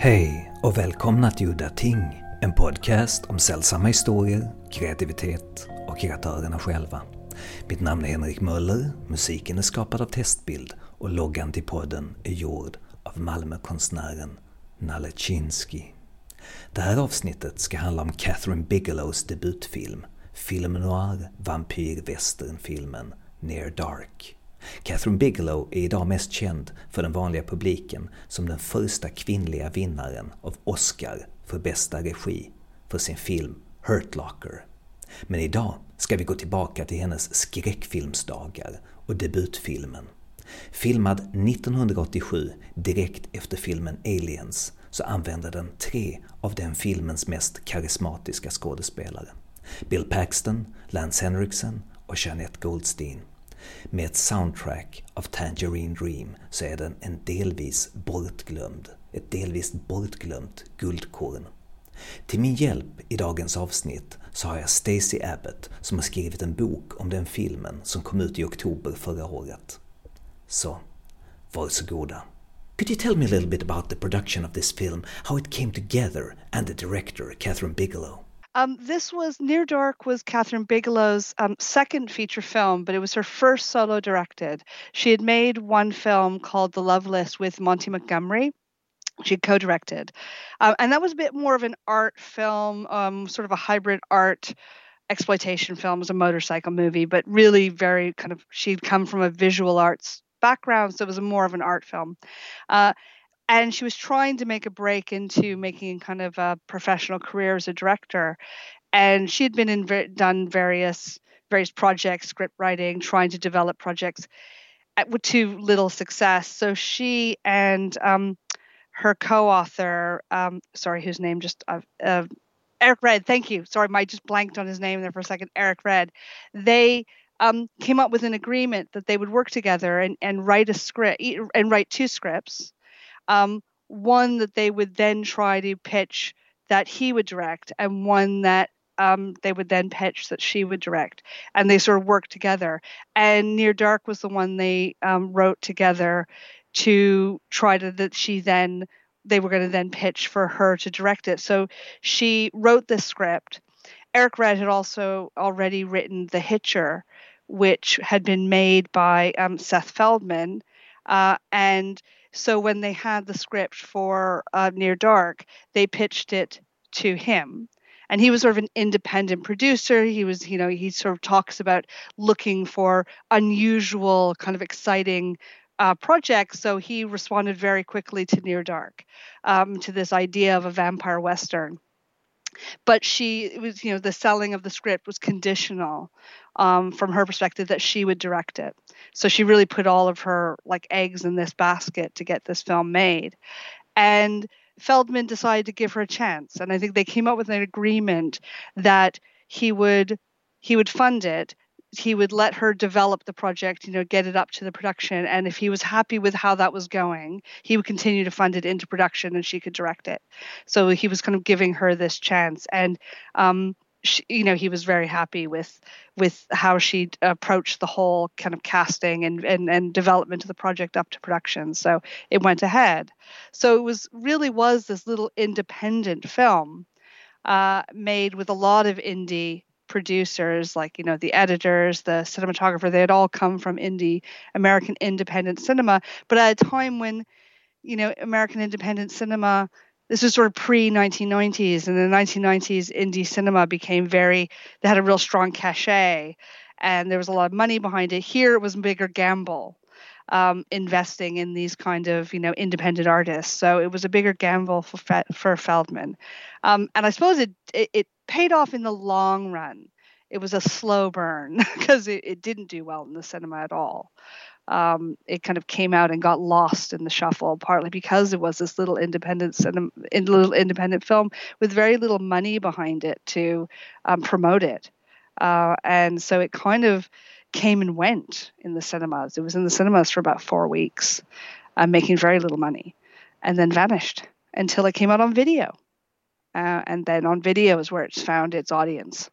Hej och välkomna till Udda Ting, en podcast om sällsamma historier, kreativitet och kreatörerna själva. Mitt namn är Henrik Möller, musiken är skapad av Testbild och loggan till podden är gjord av Malmökonstnären Nalle Chinsky. Det här avsnittet ska handla om Catherine Bigelows debutfilm, film noir vampyrvästernfilmen Near Dark. Catherine Bigelow är idag mest känd för den vanliga publiken som den första kvinnliga vinnaren av Oscar för bästa regi för sin film Hurt Locker. Men idag ska vi gå tillbaka till hennes skräckfilmsdagar och debutfilmen. Filmad 1987 direkt efter filmen Aliens så använder den tre av den filmens mest karismatiska skådespelare. Bill Paxton, Lance Henriksen och Jeanette Goldstein. Med ett soundtrack av Tangerine Dream så är den en delvis bortglömd, ett delvis bortglömt guldkorn. Till min hjälp i dagens avsnitt så har jag Stacey Abbott som har skrivit en bok om den filmen som kom ut i oktober förra året. Så, varsågoda. Could you tell me a little bit about the production of this film, how it came together, and the director, Catherine Bigelow? Um, this was Near Dark was Kathryn Bigelow's um, second feature film, but it was her first solo directed. She had made one film called The Loveless with Monty Montgomery. She co-directed, um, and that was a bit more of an art film, um, sort of a hybrid art exploitation film. Was a motorcycle movie, but really very kind of. She'd come from a visual arts background, so it was more of an art film. Uh, and she was trying to make a break into making kind of a professional career as a director and she had been in done various various projects script writing trying to develop projects at, with too little success. So she and um, her co-author um, sorry whose name just uh, uh, eric red thank you. Sorry i just blanked on his name there for a second eric red they um, came up with an agreement that they would work together and, and write a script and write two scripts um, one that they would then try to pitch that he would direct, and one that um, they would then pitch that she would direct, and they sort of worked together. And Near Dark was the one they um, wrote together to try to that she then they were going to then pitch for her to direct it. So she wrote the script. Eric Red had also already written The Hitcher, which had been made by um, Seth Feldman, uh, and so when they had the script for uh, Near Dark, they pitched it to him. And he was sort of an independent producer. He was, you know, he sort of talks about looking for unusual, kind of exciting uh, projects. So he responded very quickly to Near Dark, um, to this idea of a vampire western but she was you know the selling of the script was conditional um, from her perspective that she would direct it. So she really put all of her like eggs in this basket to get this film made. And feldman decided to give her a chance and i think they came up with an agreement that he would he would fund it he would let her develop the project, you know, get it up to the production. And if he was happy with how that was going, he would continue to fund it into production and she could direct it. So he was kind of giving her this chance. And, um, she, you know, he was very happy with with how she approached the whole kind of casting and, and and development of the project up to production. So it went ahead. So it was really was this little independent film uh, made with a lot of indie producers like you know the editors the cinematographer they had all come from indie american independent cinema. But at a time when you know american independent cinema this was sort of pre 1990s and in the 1990s indie cinema became very they had a real strong cachet and there was a lot of money behind it. Here it was a bigger gamble um, investing in these kind of you know independent artists. So it was a bigger gamble for for feldman. Um, and i suppose it, it, it paid off in the long run. It was a slow burn because it, it, didn't do well in the cinema at all. Um, it kind of came out and got lost in the shuffle, partly because it was this little independent cinema, little independent film with very little money behind it to um, promote it, uh, and so it kind of came and went in the cinemas. It was in the cinemas for about four weeks, uh, making very little money, and then vanished until it came out on video uh, and then on video is where it's found its audience.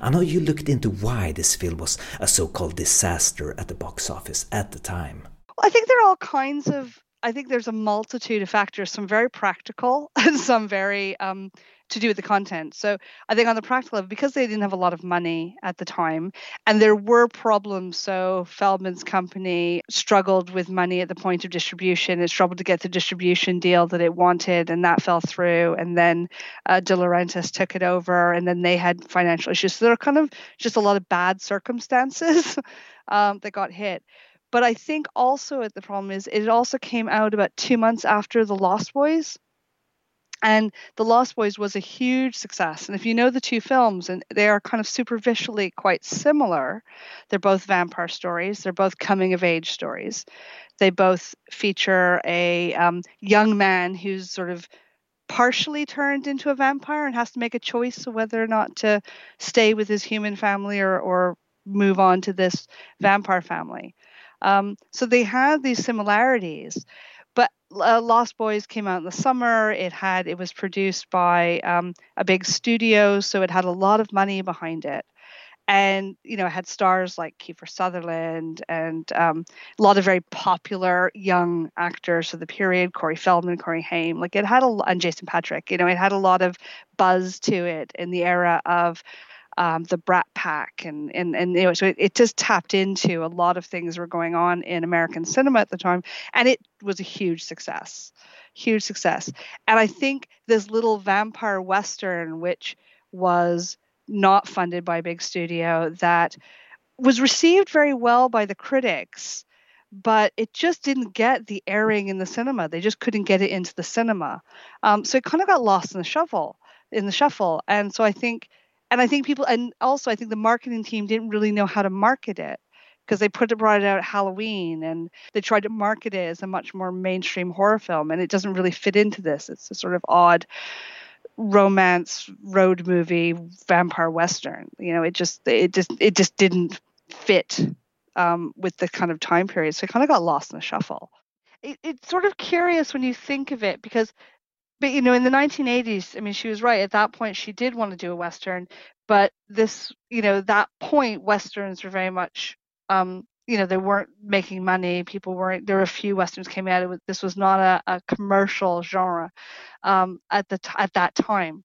I know you looked into why this film was a so called disaster at the box office at the time. Well, I think there are all kinds of I think there's a multitude of factors, some very practical and some very um, to do with the content. So I think on the practical level, because they didn't have a lot of money at the time, and there were problems. So Feldman's company struggled with money at the point of distribution. It struggled to get the distribution deal that it wanted, and that fell through. And then uh, De Laurentiis took it over, and then they had financial issues. So there are kind of just a lot of bad circumstances um, that got hit. But I think also the problem is it also came out about two months after The Lost Boys. And The Lost Boys was a huge success. And if you know the two films, and they are kind of superficially quite similar, they're both vampire stories, they're both coming of age stories. They both feature a um, young man who's sort of partially turned into a vampire and has to make a choice of whether or not to stay with his human family or, or move on to this vampire family. Um, so they have these similarities. Uh, Lost Boys came out in the summer. It had it was produced by um, a big studio, so it had a lot of money behind it, and you know it had stars like Kiefer Sutherland and um, a lot of very popular young actors of the period, Corey Feldman, Corey Haim. Like it had a and Jason Patric. You know, it had a lot of buzz to it in the era of um, the Brat Pack, and and and you know, so it, it, just tapped into a lot of things that were going on in American cinema at the time, and it was a huge success, huge success. And I think this little vampire western, which was not funded by big studio, that was received very well by the critics but it just didn't get the airing in the cinema. They just couldn't get it into the cinema. Um, so it kind of got lost in the shuffle, in the shuffle. And so I think and I think people, and also I think the marketing team didn't really know how to market it because they put it brought it out at Halloween and they tried to market it as a much more mainstream horror film, and it doesn't really fit into this. It's a sort of odd romance road movie vampire western. You know, it just it just it just didn't fit um, with the kind of time period, so it kind of got lost in the shuffle. It, it's sort of curious when you think of it because but you know in the 1980s i mean she was right. At that point she did want to do a western but this you know that point westerns were very much um you know they weren't making money. People weren't there were a few westerns came out. It this was not a, a commercial genre um at the t- at that time.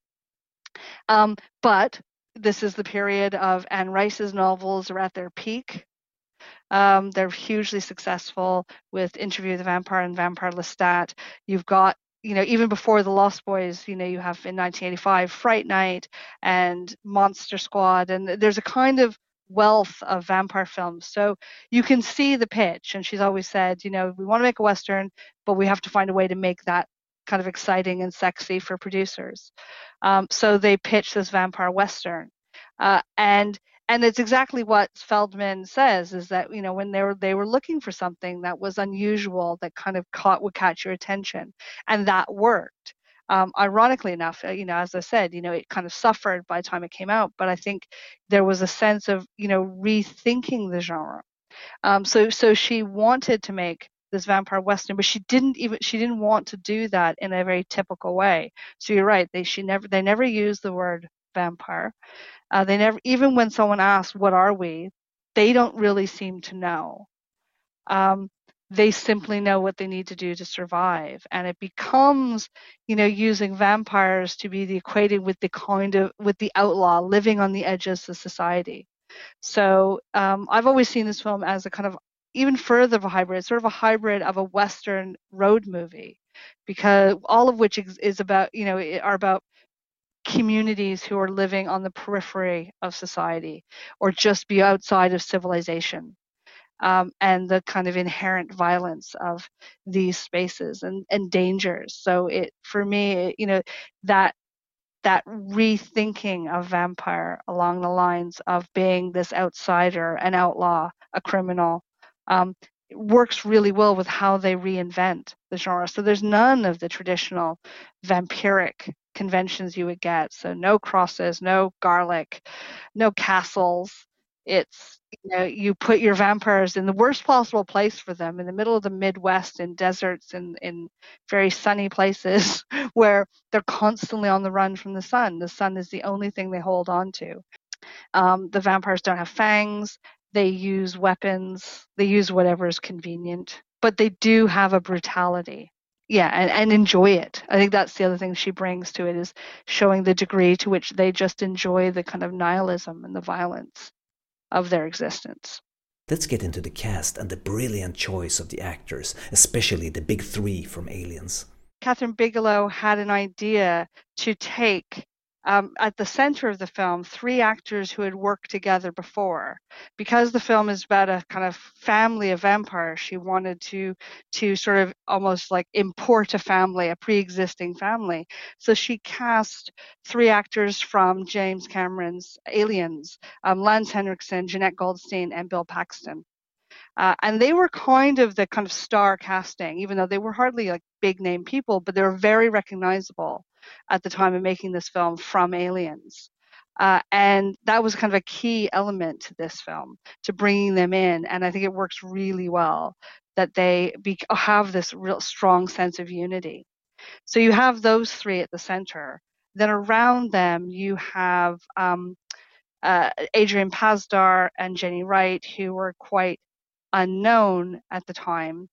Um but this is the period of Anne Rice's novels are at their peak. Um, they're hugely successful with Interview with the Vampire and Vampire Lestat. You've got you know, even before the Lost Boys, you know, you have in 1985 Fright Night and Monster Squad, and there's a kind of wealth of vampire films. So you can see the pitch. And she's always said, you know, we want to make a Western, but we have to find a way to make that kind of exciting and sexy for producers. Um, so they pitched this vampire Western. Uh, and and it's exactly what Feldman says is that you know when they were they were looking for something that was unusual that kind of caught would catch your attention and that worked. Um, ironically enough uh, you know as I said you know it kind of suffered by the time it came out but I think there was a sense of you know rethinking the genre. Um, so so she wanted to make this vampire western but she didn't even she didn't want to do that in a very typical way. So you're right they she never they never used the word vampire uh, they never, even when someone asks, "What are we?" they don't really seem to know. Um, they simply know what they need to do to survive, and it becomes, you know, using vampires to be the equated with the kind of with the outlaw living on the edges of society. So um, I've always seen this film as a kind of even further of a hybrid, sort of a hybrid of a Western road movie, because all of which is about, you know, are about communities who are living on the periphery of society or just be outside of civilization um, and the kind of inherent violence of these spaces and, and dangers so it for me it, you know that that rethinking of vampire along the lines of being this outsider an outlaw a criminal um, works really well with how they reinvent the genre. So there's none of the traditional vampiric conventions you would get. So no crosses, no garlic, no castles. It's you know you put your vampires in the worst possible place for them in the middle of the Midwest in deserts and in very sunny places where they're constantly on the run from the sun. The sun is the only thing they hold on to. Um, the vampires don't have fangs. They use weapons. They use whatever is convenient but they do have a brutality. Yeah, and, and enjoy it. I think that's the other thing she brings to it is showing the degree to which they just enjoy the kind of nihilism and the violence of their existence. Let's get into the cast and the brilliant choice of the actors, especially the big three from Aliens. Kathryn Bigelow had an idea to take um, at the center of the film three actors who had worked together before. Because the film is about a kind of family of vampires, she wanted to to sort of almost like import a family, a pre-existing family. So she cast three actors from James Cameron's Aliens: um, Lance Henriksen, Jenette Goldstein, and Bill Paxton. Uh, and they were kind of the kind of star casting, even though they were hardly like big name people, but they were very recognizable at the time of making this film from Aliens. Uh, and that was kind of a key element to this film, to bringing them in. And I think it works really well that they be, have this real strong sense of unity. So you have those three at the center. Then around them, you have um, uh, Adrian Pasdar and Jenny Wright, who were quite unknown at the time.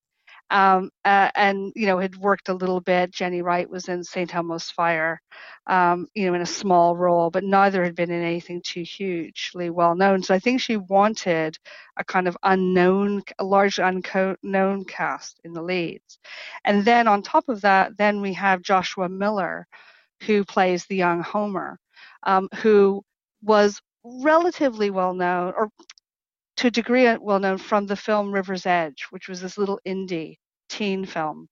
Um, uh, and you know had worked a little bit. Jenny Wright was in St. Elmo's Fire, um, you know, in a small role, but neither had been in anything too hugely well known. So I think she wanted a kind of unknown, a large unknown cast in the leads. And then on top of that, then we have Joshua Miller, who plays the young Homer, um, who was relatively well known, or to a degree uh, well known from the film River's Edge, which was this little indie teen film,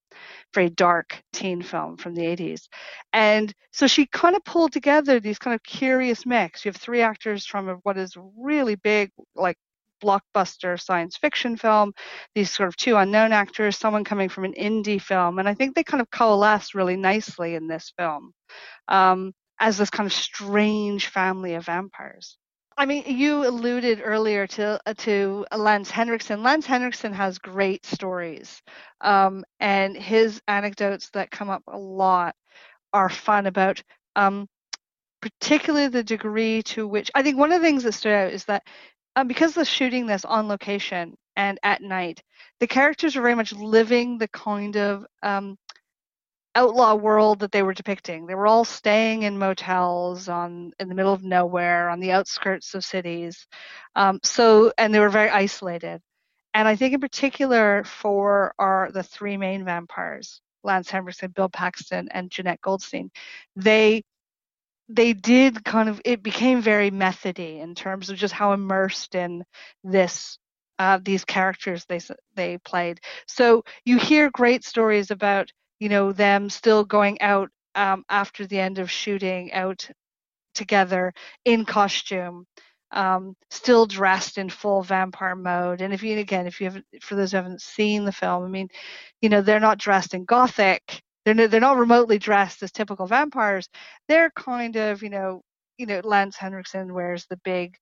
very dark teen film from the 80s. And so she kind of pulled together these kind of curious mix. You have three actors from what is really big, like blockbuster science fiction film, these sort of two unknown actors, someone coming from an indie film. And I think they kind of coalesce really nicely in this film um, as this kind of strange family of vampires. I mean, you alluded earlier to uh, to Lance Henriksen. Lance Henriksen has great stories, um, and his anecdotes that come up a lot are fun about, um, particularly the degree to which I think one of the things that stood out is that um, because they're shooting this on location and at night, the characters are very much living the kind of um, outlaw world that they were depicting. They were all staying in motels on in the middle of nowhere, on the outskirts of cities. Um, so, and they were very isolated. And I think in particular for our the three main vampires, Lance Henriksen, Bill Paxton, and Jenette Goldstein, they they did kind of it became very methody in terms of just how immersed in this uh, these characters they they played. So you hear great stories about you know them still going out um, after the end of shooting out together in costume um, still dressed in full vampire mode. And if you again if you haven't for those who haven't seen the film i mean you know they're not dressed in gothic. They're no, they're not remotely dressed as typical vampires. They're kind of you know you know lance henriksen wears the big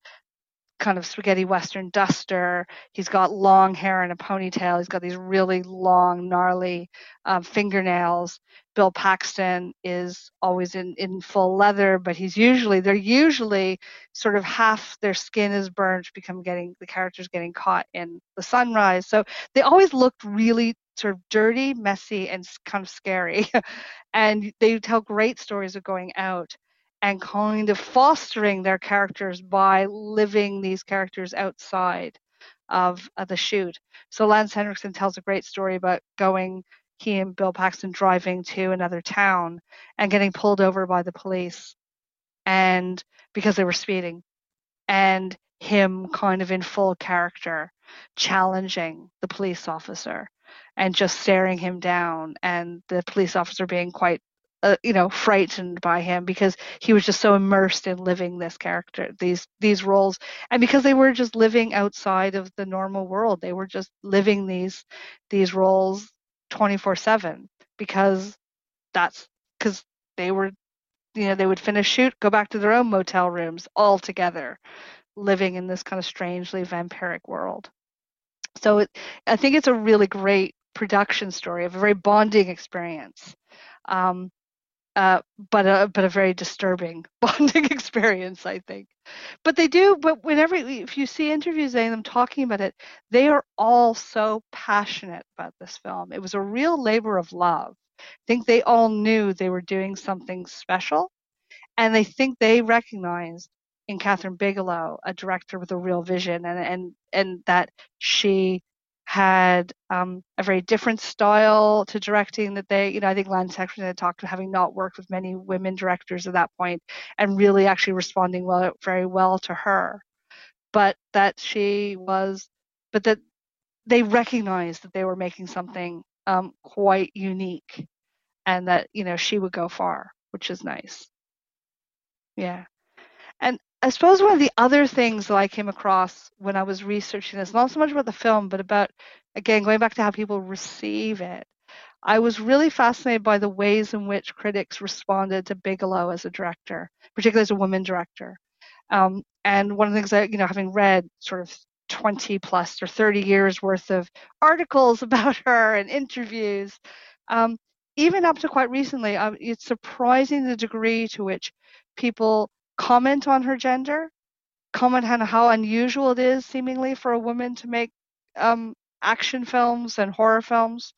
kind of spaghetti western duster. He's got long hair and a ponytail. He's got these really long, gnarly um, fingernails. Bill Paxton is always in, in full leather, but he's usually they're usually sort of half their skin is burned, become getting the characters getting caught in the sunrise. So they always looked really sort of dirty, messy, and kind of scary. and they tell great stories of going out and kind of fostering their characters by living these characters outside of, of the shoot. So Lance Henriksen tells a great story about going, he and Bill Paxton driving to another town and getting pulled over by the police and because they were speeding and him kind of in full character challenging the police officer and just staring him down and the police officer being quite uh, you know frightened by him because he was just so immersed in living this character these these roles. And because they were just living outside of the normal world they were just living these these roles 24/7 because that's cuz they were you know they would finish shoot go back to their own motel rooms all together living in this kind of strangely vampiric world. So it, i think it's a really great production story of a very bonding experience. Um, uh, but a but a very disturbing bonding experience, I think. But they do. But whenever if you see interviews and them talking about it, they are all so passionate about this film. It was a real labor of love. I think they all knew they were doing something special, and they think they recognized in Kathryn Bigelow a director with a real vision, and and and that she had um, a very different style to directing that they, you know, I think Lance had talked about having not worked with many women directors at that point and really actually responding well, very well to her. But that she was, but that they recognized that they were making something um, quite unique and that, you know, she would go far, which is nice. Yeah. And I suppose one of the other things that I came across when I was researching this, not so much about the film, but about, again, going back to how people receive it, I was really fascinated by the ways in which critics responded to Bigelow as a director, particularly as a woman director. Um, and one of the things that, you know, having read sort of 20 plus or 30 years worth of articles about her and interviews, um, even up to quite recently, um, it's surprising the degree to which people comment on her gender, comment on how unusual it is seemingly for a woman to make um, action films and horror films,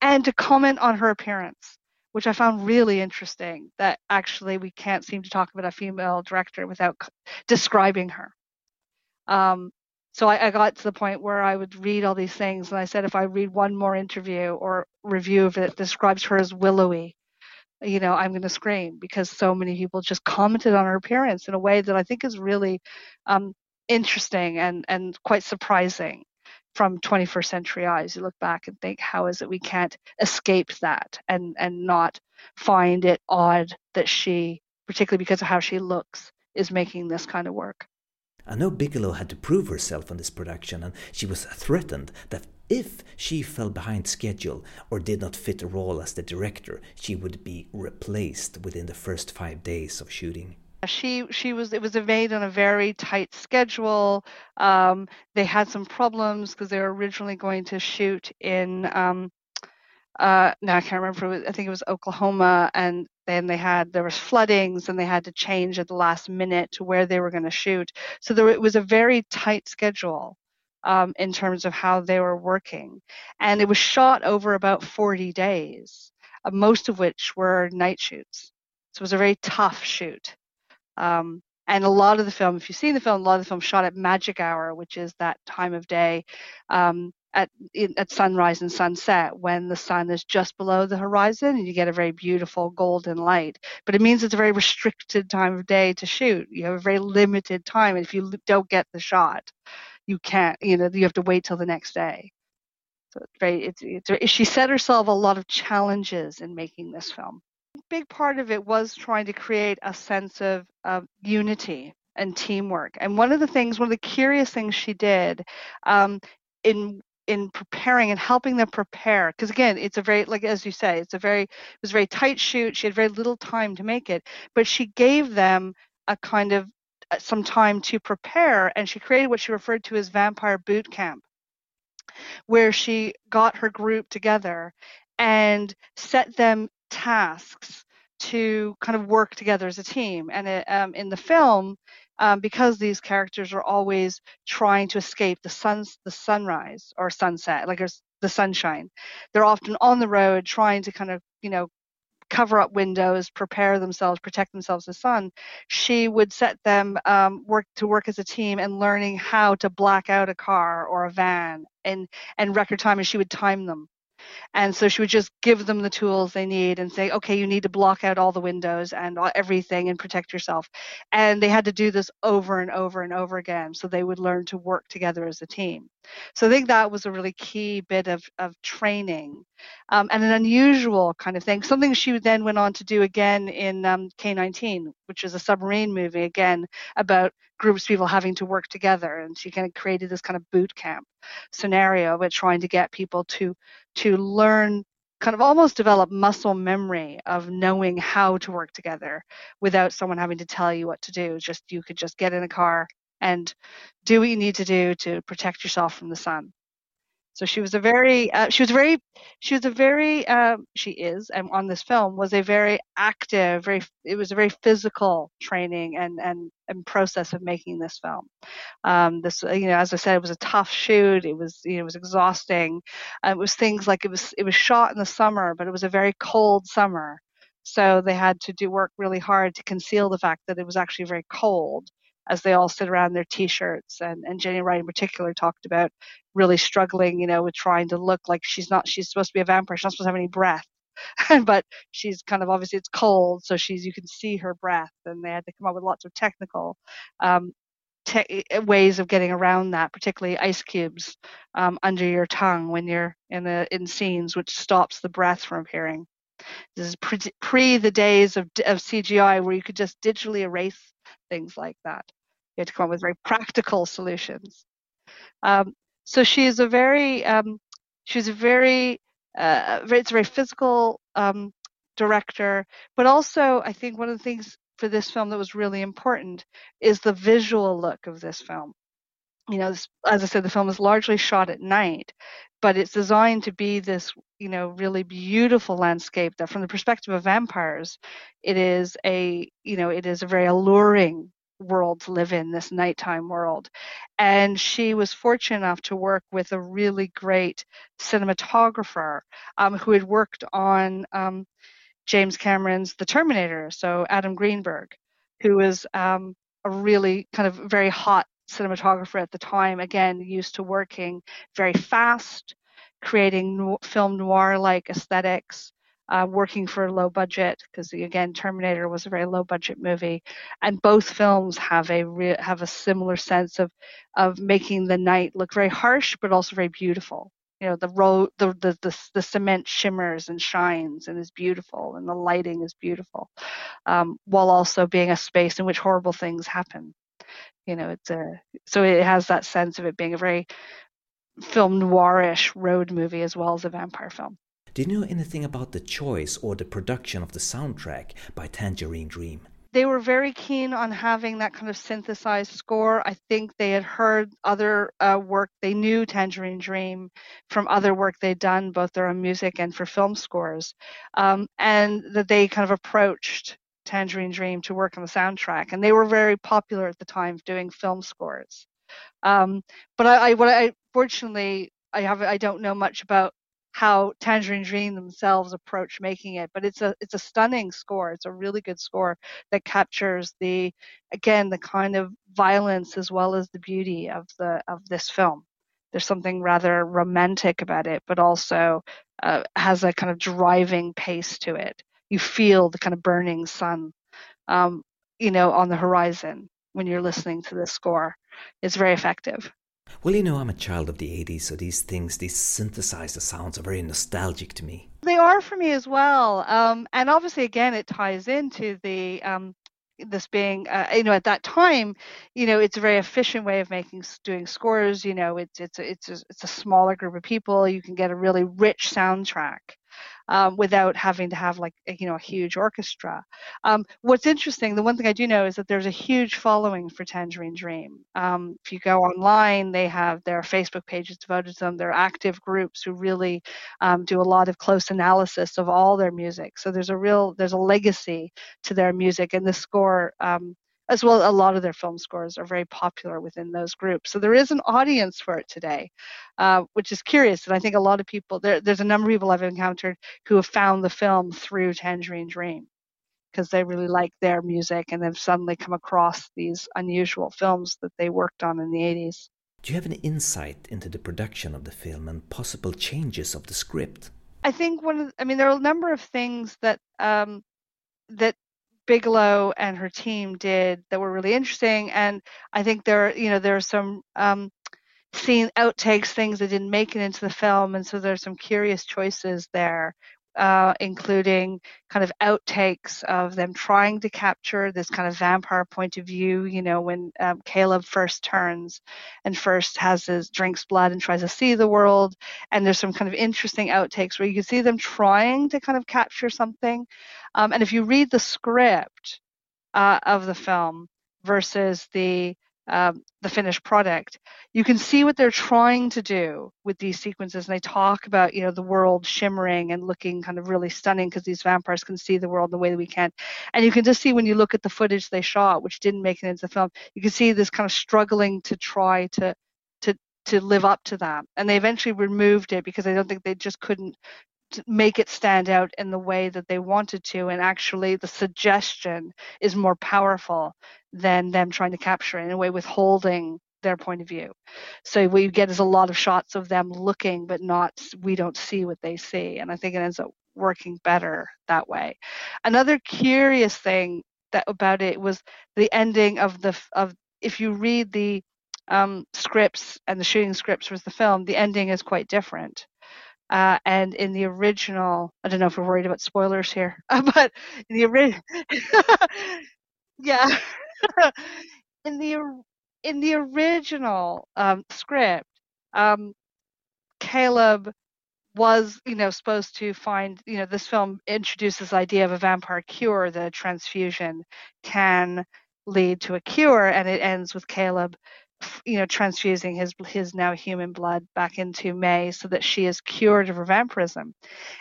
and to comment on her appearance, which I found really interesting. That actually we can't seem to talk about a female director without describing her. Um, so I, I, got to the point where I would read all these things, and I said, if I read one more interview or review that describes her as willowy, you know, I'm going to scream because so many people just commented on her appearance in a way that I think is really um, interesting and, and quite surprising from 21st century eyes. You look back and think, how is it we can't escape that and, and not find it odd that she, particularly because of how she looks, is making this kind of work. I know Bigelow had to prove herself on this production, and she was threatened that if she fell behind schedule or did not fit a role as the director, she would be replaced within the first five days of shooting. She she was it was made on a very tight schedule. Um, they had some problems because they were originally going to shoot in um, uh, now I can't remember. I think it was Oklahoma, and then they had there was floodings, and they had to change at the last minute to where they were going to shoot. So there it was a very tight schedule um, in terms of how they were working. And it was shot over about 40 days, uh, most of which were night shoots. So it was a very tough shoot. Um, and a lot of the film, if you've seen the film, a lot of the film shot at magic hour, which is that time of day um, at at sunrise and sunset when the sun is just below the horizon and you get a very beautiful golden light. But it means it's a very restricted time of day to shoot. You have a very limited time, and if you don't get the shot, you can't, you know, you have to wait till the next day. So it's very, it's, it's, she set herself a lot of challenges in making this film. A big part of it was trying to create a sense of, of unity and teamwork. And one of the things, one of the curious things she did um, in in preparing and helping them prepare because again it's a very like as you say it's a very it was a very tight shoot she had very little time to make it but she gave them a kind of uh, some time to prepare, and she created what she referred to as Vampire Boot Camp, where she got her group together and set them tasks to kind of work together as a team. And it, um, in the film, um, because these characters are always trying to escape the sun's the sunrise or sunset, like the sunshine, they're often on the road trying to kind of you know cover up windows, prepare themselves, protect themselves the sun, she would set them um, work to work as a team and learning how to black out a car or a van and and record time, and she would time them. And so she would just give them the tools they need and say, okay, you need to block out all the windows and everything and protect yourself. And they had to do this over and over and over again. So they would learn to work together as a team. So I think that was a really key bit of, of training um, and an unusual kind of thing. Something she then went on to do again in um, K19, which is a submarine movie, again, about groups of people having to work together. And she kind of created this kind of boot camp scenario with trying to get people to to learn kind of almost develop muscle memory of knowing how to work together without someone having to tell you what to do just you could just get in a car and do what you need to do to protect yourself from the sun So she was a very, uh, she was very, she was a very, um, she is, and on this film was a very active, very, it was a very physical training and and and process of making this film. Um, this, you know, as I said, it was a tough shoot. It was, you know, it was exhausting. Uh, it was things like it was, it was shot in the summer, but it was a very cold summer. So they had to do work really hard to conceal the fact that it was actually very cold as they all sit around their t-shirts and, and Jenny Wright in particular talked about really struggling, you know, with trying to look like she's not she's supposed to be a vampire, she's not supposed to have any breath. but she's kind of obviously it's cold, so she's you can see her breath, and they had to come up with lots of technical um, te- ways of getting around that, particularly ice cubes um, under your tongue when you're in the in scenes, which stops the breath from appearing. This is pre, pre the days of, of CGI where you could just digitally erase things like that. You had to come up with very practical solutions. Um, so she is a very, um, she's a very, uh, it's a very physical um, director, but also I think one of the things for this film that was really important is the visual look of this film. You know, this, as I said, the film is largely shot at night, but it's designed to be this, you know, really beautiful landscape that, from the perspective of vampires, it is a, you know, it is a very alluring world to live in, this nighttime world. And she was fortunate enough to work with a really great cinematographer um, who had worked on um, James Cameron's The Terminator, so Adam Greenberg, who was um, a really kind of very hot cinematographer at the time, again, used to working very fast, creating no- film noir like aesthetics uh, working for a low budget because again Terminator was a very low budget movie, and both films have a re- have a similar sense of of making the night look very harsh but also very beautiful. You know the road the, the the the cement shimmers and shines and is beautiful and the lighting is beautiful, um, while also being a space in which horrible things happen. You know it's a so it has that sense of it being a very film noirish road movie as well as a vampire film. Do you know anything about the choice or the production of the soundtrack by Tangerine Dream? They were very keen on having that kind of synthesized score. I think they had heard other uh, work. They knew Tangerine Dream from other work they'd done, both their own music and for film scores, um, and that they kind of approached Tangerine Dream to work on the soundtrack. And they were very popular at the time doing film scores. Um, but I, I, what I fortunately I have I don't know much about how Tangerine Dream themselves approach making it. But it's a it's a stunning score. It's a really good score that captures the again the kind of violence as well as the beauty of the of this film. There's something rather romantic about it, but also uh, has a kind of driving pace to it. You feel the kind of burning sun, um, you know, on the horizon when you're listening to this score. It's very effective. Well, you know, I'm a child of the 80s, so these things, these synthesizer sounds are very nostalgic to me. They are for me as well. Um, and obviously, again, it ties into the. Um, this being uh, you know at that time you know it's a very efficient way of making doing scores you know it's it's it's a, it's a smaller group of people you can get a really rich soundtrack um, without having to have like you know a huge orchestra. Um, what's interesting, the one thing I do know is that there's a huge following for Tangerine Dream. Um, if you go online, they have their Facebook pages devoted to them. They're active groups who really um, do a lot of close analysis of all their music. So there's a real there's a legacy to their music, and the score um, as well a lot of their film scores are very popular within those groups. So there is an audience for it today uh, which is curious and i think a lot of people there, there's a number of people i've encountered who have found the film through tangerine dream because they really like their music and they've suddenly come across these unusual films that they worked on in the 80s do you have any insight into the production of the film and possible changes of the script? I think one of the, i mean there are a number of things that um, that Bigelow and her team did that were really interesting. And I think there, are you know, there are some um, scene outtakes, things that didn't make it into the film, and so there's some curious choices there uh, including kind of outtakes of them trying to capture this kind of vampire point of view. You know, when um, Caleb first turns and first has his drinks blood and tries to see the world, and there's some kind of interesting outtakes where you can see them trying to kind of capture something. Um, and if you read the script uh, of the film versus the um, the finished product, you can see what they're trying to do with these sequences. And they talk about, you know, the world shimmering and looking kind of really stunning because these vampires can see the world the way that we can. And you can just see when you look at the footage they shot, which didn't make it into the film, you can see this kind of struggling to try to to to live up to that. And they eventually removed it because I don't think they just couldn't make it stand out in the way that they wanted to and actually the suggestion is more powerful than them trying to capture it in a way withholding their point of view. So what you get is a lot of shots of them looking but not we don't see what they see and i think it ends up working better that way. Another curious thing that about it was the ending of the of if you read the um, scripts and the shooting scripts for the film the ending is quite different uh, and in the original, I don't know if we're worried about spoilers here, but in the original, yeah, in the in the original um, script, um, Caleb was, you know, supposed to find, you know, this film introduces the idea of a vampire cure, the transfusion can lead to a cure, and it ends with Caleb you know, transfusing his his now human blood back into May so that she is cured of her vampirism.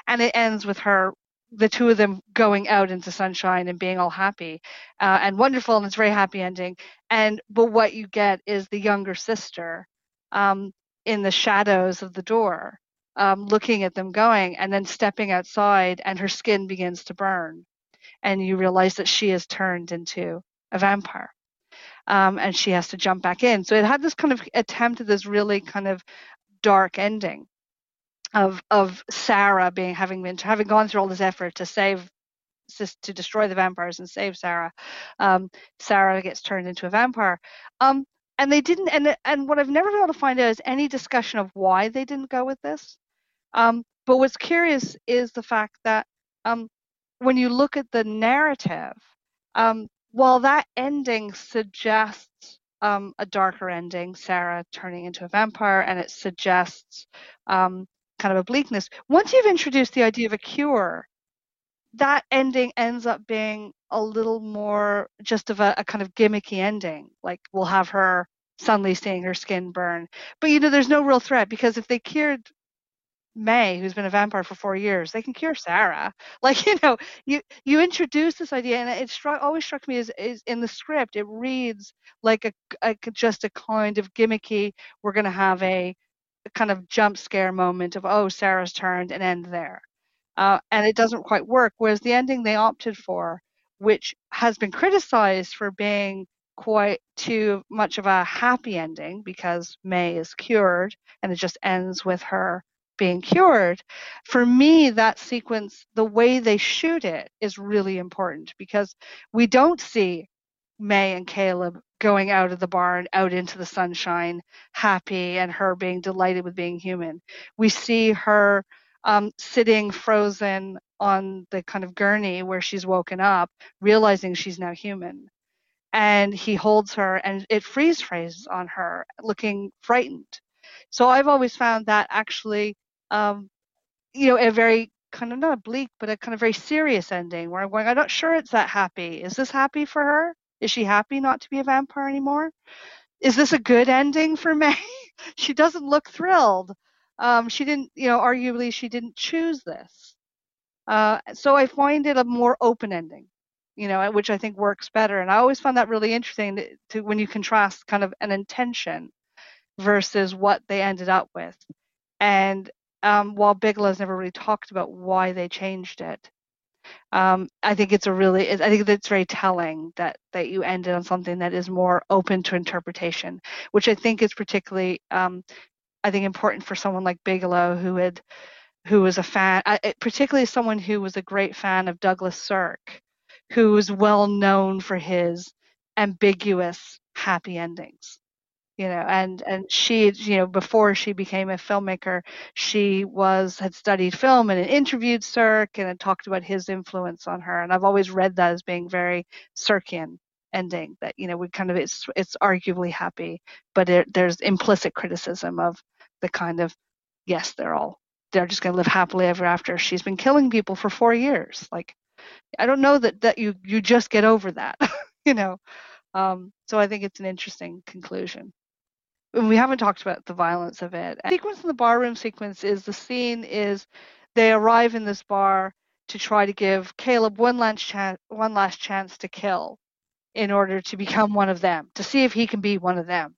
And it ends with her the two of them going out into sunshine and being all happy uh, and wonderful and it's a very happy ending. And but what you get is the younger sister um, in the shadows of the door um, looking at them going and then stepping outside and her skin begins to burn. And you realize that she has turned into a vampire um, and she has to jump back in. So it had this kind of attempt at this really kind of dark ending of of Sarah being having been having gone through all this effort to save to destroy the vampires and save Sarah. Um, Sarah gets turned into a vampire. Um, and they didn't and and what I've never been able to find out is any discussion of why they didn't go with this. Um, but what's curious is the fact that um, when you look at the narrative, um, while that ending suggests um, a darker ending, Sarah turning into a vampire, and it suggests um, kind of a bleakness. Once you've introduced the idea of a cure, that ending ends up being a little more just of a, a kind of gimmicky ending. Like we'll have her suddenly seeing her skin burn, but you know, there's no real threat because if they cured May, who's been a vampire for four years, they can cure Sarah. Like you know, you you introduce this idea, and it struck always struck me as is in the script. It reads like a, a just a kind of gimmicky. We're going to have a, a, kind of jump scare moment of oh Sarah's turned and end there, uh, and it doesn't quite work. Whereas the ending they opted for, which has been criticized for being quite too much of a happy ending because May is cured and it just ends with her being cured for me that sequence the way they shoot it is really important because we don't see may and caleb going out of the barn out into the sunshine happy and her being delighted with being human. We see her um, sitting frozen on the kind of gurney where she's woken up realizing she's now human. And he holds her and it freeze frames on her looking frightened. So I've always found that actually um, you know, a very kind of not a bleak, but a kind of very serious ending where I'm going, I'm not sure it's that happy. Is this happy for her? Is she happy not to be a vampire anymore? Is this a good ending for May? she doesn't look thrilled. Um, she didn't, you know, arguably she didn't choose this. Uh, so I find it a more open ending, you know, which I think works better. And I always find that really interesting to, to when you contrast kind of an intention versus what they ended up with. And um, while Bigelow's never really talked about why they changed it. Um, I think it's a really, I think that's very telling that that you ended on something that is more open to interpretation, which I think is particularly, um, I think, important for someone like Bigelow who had, who was a fan, particularly someone who was a great fan of Douglas Sirk, who was well known for his ambiguous happy endings you know and and she you know before she became a filmmaker she was had studied film and had interviewed Sirk and had talked about his influence on her and I've always read that as being very Sirkian ending that you know we kind of it's it's arguably happy but it, there's implicit criticism of the kind of yes they're all they're just going to live happily ever after. She's been killing people for 4 years. Like I don't know that that you you just get over that you know? Um, so I think it's an interesting conclusion. We haven't talked about the violence of it. The sequence in the barroom sequence is the scene is they arrive in this bar to try to give Caleb one last chance, one last chance to kill in order to become one of them, to see if he can be one of them.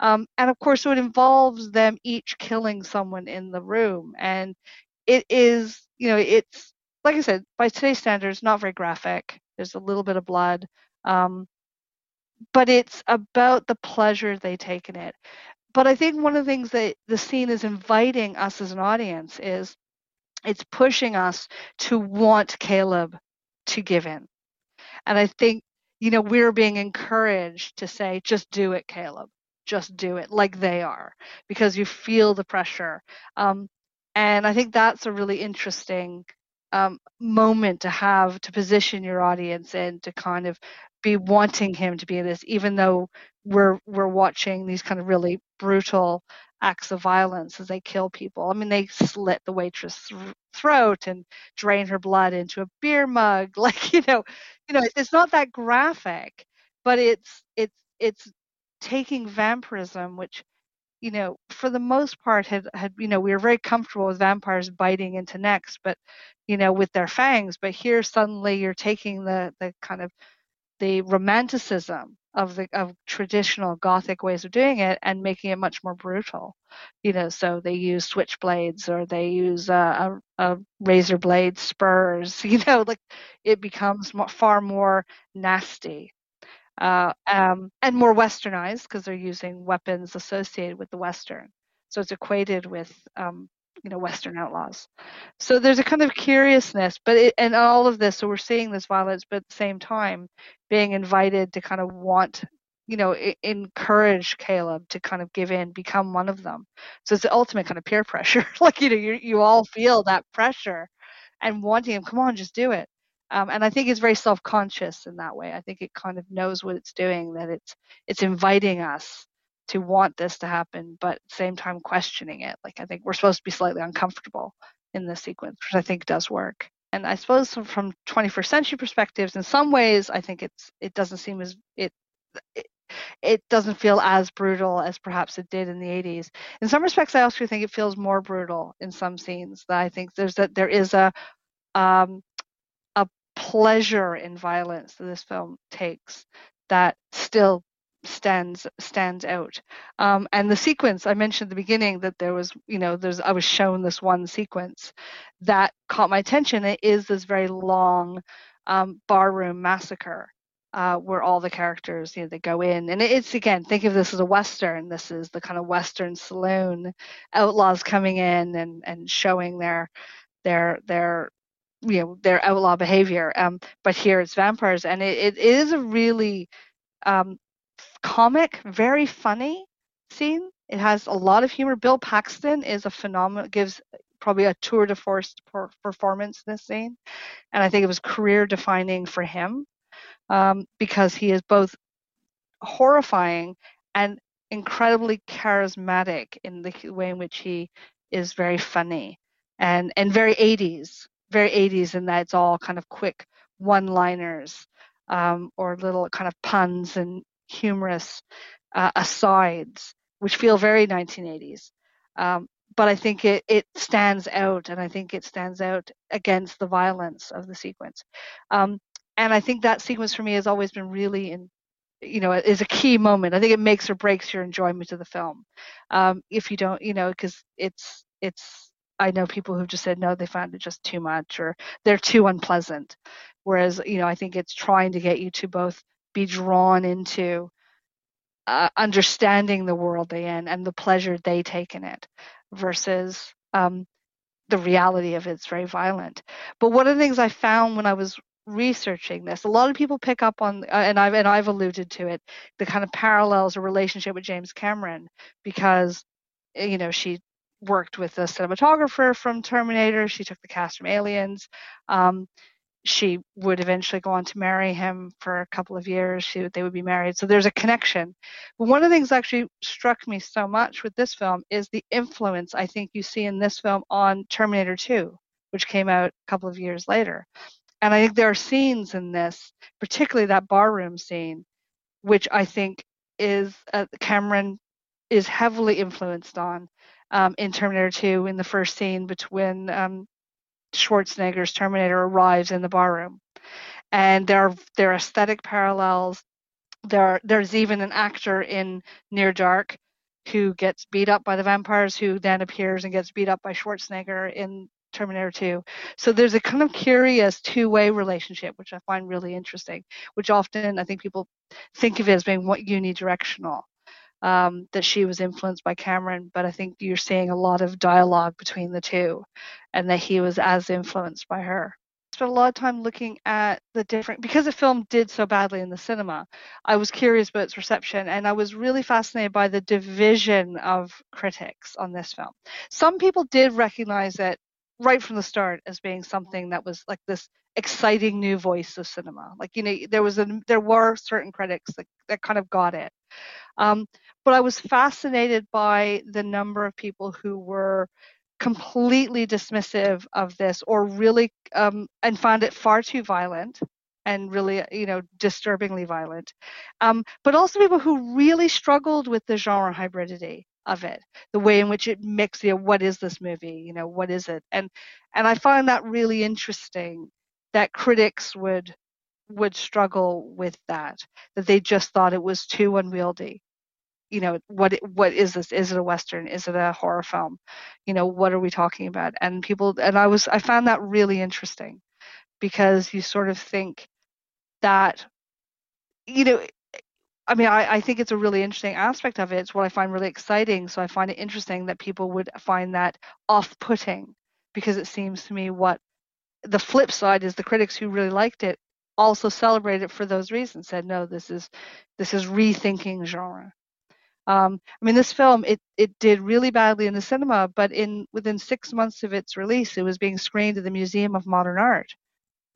Um, and of course, so it involves them each killing someone in the room. And it is, you know, it's, like I said, by today's standards, not very graphic. There's a little bit of blood. Um, but it's about the pleasure they take in it. But I think one of the things that the scene is inviting us as an audience is it's pushing us to want Caleb to give in. And I think, you know, we're being encouraged to say, just do it, Caleb. Just do it like they are, because you feel the pressure. Um, and I think that's a really interesting um, moment to have to position your audience in to kind of be wanting him to be this, even though we're we're watching these kind of really brutal acts of violence as they kill people. I mean, they slit the waitress' th- throat and drain her blood into a beer mug. Like, you know, you know, it's not that graphic, but it's it's it's taking vampirism, which you know, for the most part, had had you know, we were very comfortable with vampires biting into necks, but you know, with their fangs. But here, suddenly, you're taking the the kind of the romanticism of the of traditional gothic ways of doing it and making it much more brutal. You know so they use switchblades or they use a, a, a razor blade spurs you know like it becomes more, far more nasty. Uh, um, and more westernized because they're using weapons associated with the western. So it's equated with um, you know western outlaws. So there's a kind of curiousness but it, and all of this so we're seeing this violence but at the same time being invited to kind of want you know I- encourage caleb to kind of give in become one of them. So it's the ultimate kind of peer pressure. Like you know you, you all feel that pressure and wanting him come on just do it. Um, and i think it's very self-conscious in that way. I think it kind of knows what it's doing that it's it's inviting us to want this to happen, but at the same time questioning it. Like I think we're supposed to be slightly uncomfortable in this sequence, which I think does work. And I suppose from 21st century perspectives, in some ways, I think it's it doesn't seem as it, it it doesn't feel as brutal as perhaps it did in the 80s. In some respects, I also think it feels more brutal in some scenes. That I think there's that there is a um, a pleasure in violence that this film takes that still stands stands out. Um, and the sequence I mentioned at the beginning that there was, you know, there's I was shown this one sequence that caught my attention. It is this very long um, barroom massacre. Uh, where all the characters, you know, they go in, and it's again, think of this as a western. This is the kind of western saloon, outlaws coming in and and showing their their their you know their outlaw behavior. Um, but here it's vampires, and it, it is a really um, comic, very funny scene. It has a lot of humor. Bill Paxton is a phenomenal, gives probably a tour de force performance in this scene, and I think it was career defining for him um, because he is both horrifying and incredibly charismatic in the way in which he is very funny and and very 80s, very 80s in that it's all kind of quick one-liners um, or little kind of puns and humorous uh, asides, which feel very 1980s. Um, but I think it, it stands out, and I think it stands out against the violence of the sequence. Um, and I think that sequence for me has always been really in, you know, is a key moment. I think it makes or breaks your enjoyment of the film. Um, if you don't, you know, because it's it's. I know people who've just said no, they found it just too much, or they're too unpleasant. Whereas, you know, I think it's trying to get you to both be drawn into uh, understanding the world they in and the pleasure they take in it versus um, the reality of it's very violent. But one of the things I found when I was researching this, a lot of people pick up on, uh, and I've and I've alluded to it, the kind of parallels or relationship with James Cameron because you know she worked with a cinematographer from Terminator, she took the cast from Aliens. Um, she would eventually go on to marry him for a couple of years. She, they would be married. So there's a connection. But one of the things that actually struck me so much with this film is the influence I think you see in this film on Terminator 2, which came out a couple of years later. And I think there are scenes in this, particularly that barroom scene, which I think is uh, Cameron is heavily influenced on um, in Terminator 2 in the first scene between um, Schwarzenegger's Terminator arrives in the barroom. And there, are, there are aesthetic parallels. There, there's even an actor in Near Dark who gets beat up by the vampires, who then appears and gets beat up by Schwarzenegger in Terminator 2. So there's a kind of curious two-way relationship, which I find really interesting, which often I think people think of it as being what unidirectional um, that she was influenced by Cameron, but I think you're seeing a lot of dialogue between the two, and that he was as influenced by her. I spent a lot of time looking at the different because the film did so badly in the cinema. I was curious about its reception, and I was really fascinated by the division of critics on this film. Some people did recognize it right from the start as being something that was like this exciting new voice of cinema. Like you know, there was a there were certain critics that, that kind of got it. Um, but I was fascinated by the number of people who were completely dismissive of this or really um, and found it far too violent and really you know disturbingly violent. Um, but also people who really struggled with the genre hybridity of it the way in which it mixed you know what is this movie? You know what is it? And and i find that really interesting that critics would would struggle with that that they just thought it was too unwieldy you know what what is this? Is it a western? Is it a horror film? You know what are we talking about? And people and i was i found that really interesting because you sort of think that you know i mean I, I think it's a really interesting aspect of it. It's what i find really exciting. So i find it interesting that people would find that off-putting because it seems to me what the flip side is the critics who really liked it also celebrated it for those reasons said no this is this is rethinking genre um, I mean, this film it it did really badly in the cinema, but in within six months of its release, it was being screened at the Museum of Modern Art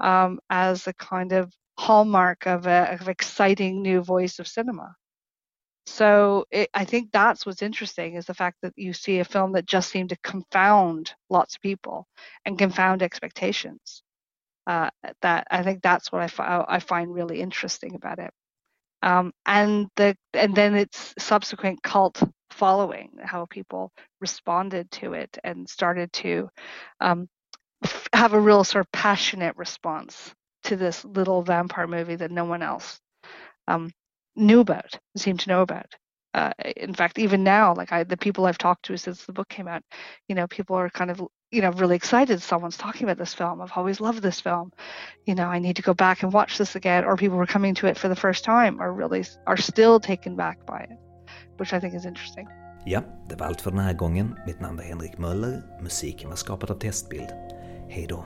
um, as a kind of hallmark of a of exciting new voice of cinema. So it, I think that's what's interesting is the fact that you see a film that just seemed to confound lots of people and confound expectations. Uh, that I think that's what I, fi- I find really interesting about it um, and the and then its subsequent cult following, how people responded to it and started to um, have a real sort of passionate response to this little vampire movie that no one else um, knew about, seemed to know about. Uh, in fact, even now, like I, the people I've talked to since the book came out, you know, people are kind of you know really excited someone's talking about this film i've always loved this film you know i need to go back and watch this again or people were coming to it for the first time are really are still taken back by it which i think is interesting Ja, det var allt för den här gången. Mitt namn är Henrik Möller. Musiken var skapad av Testbild. Hej då.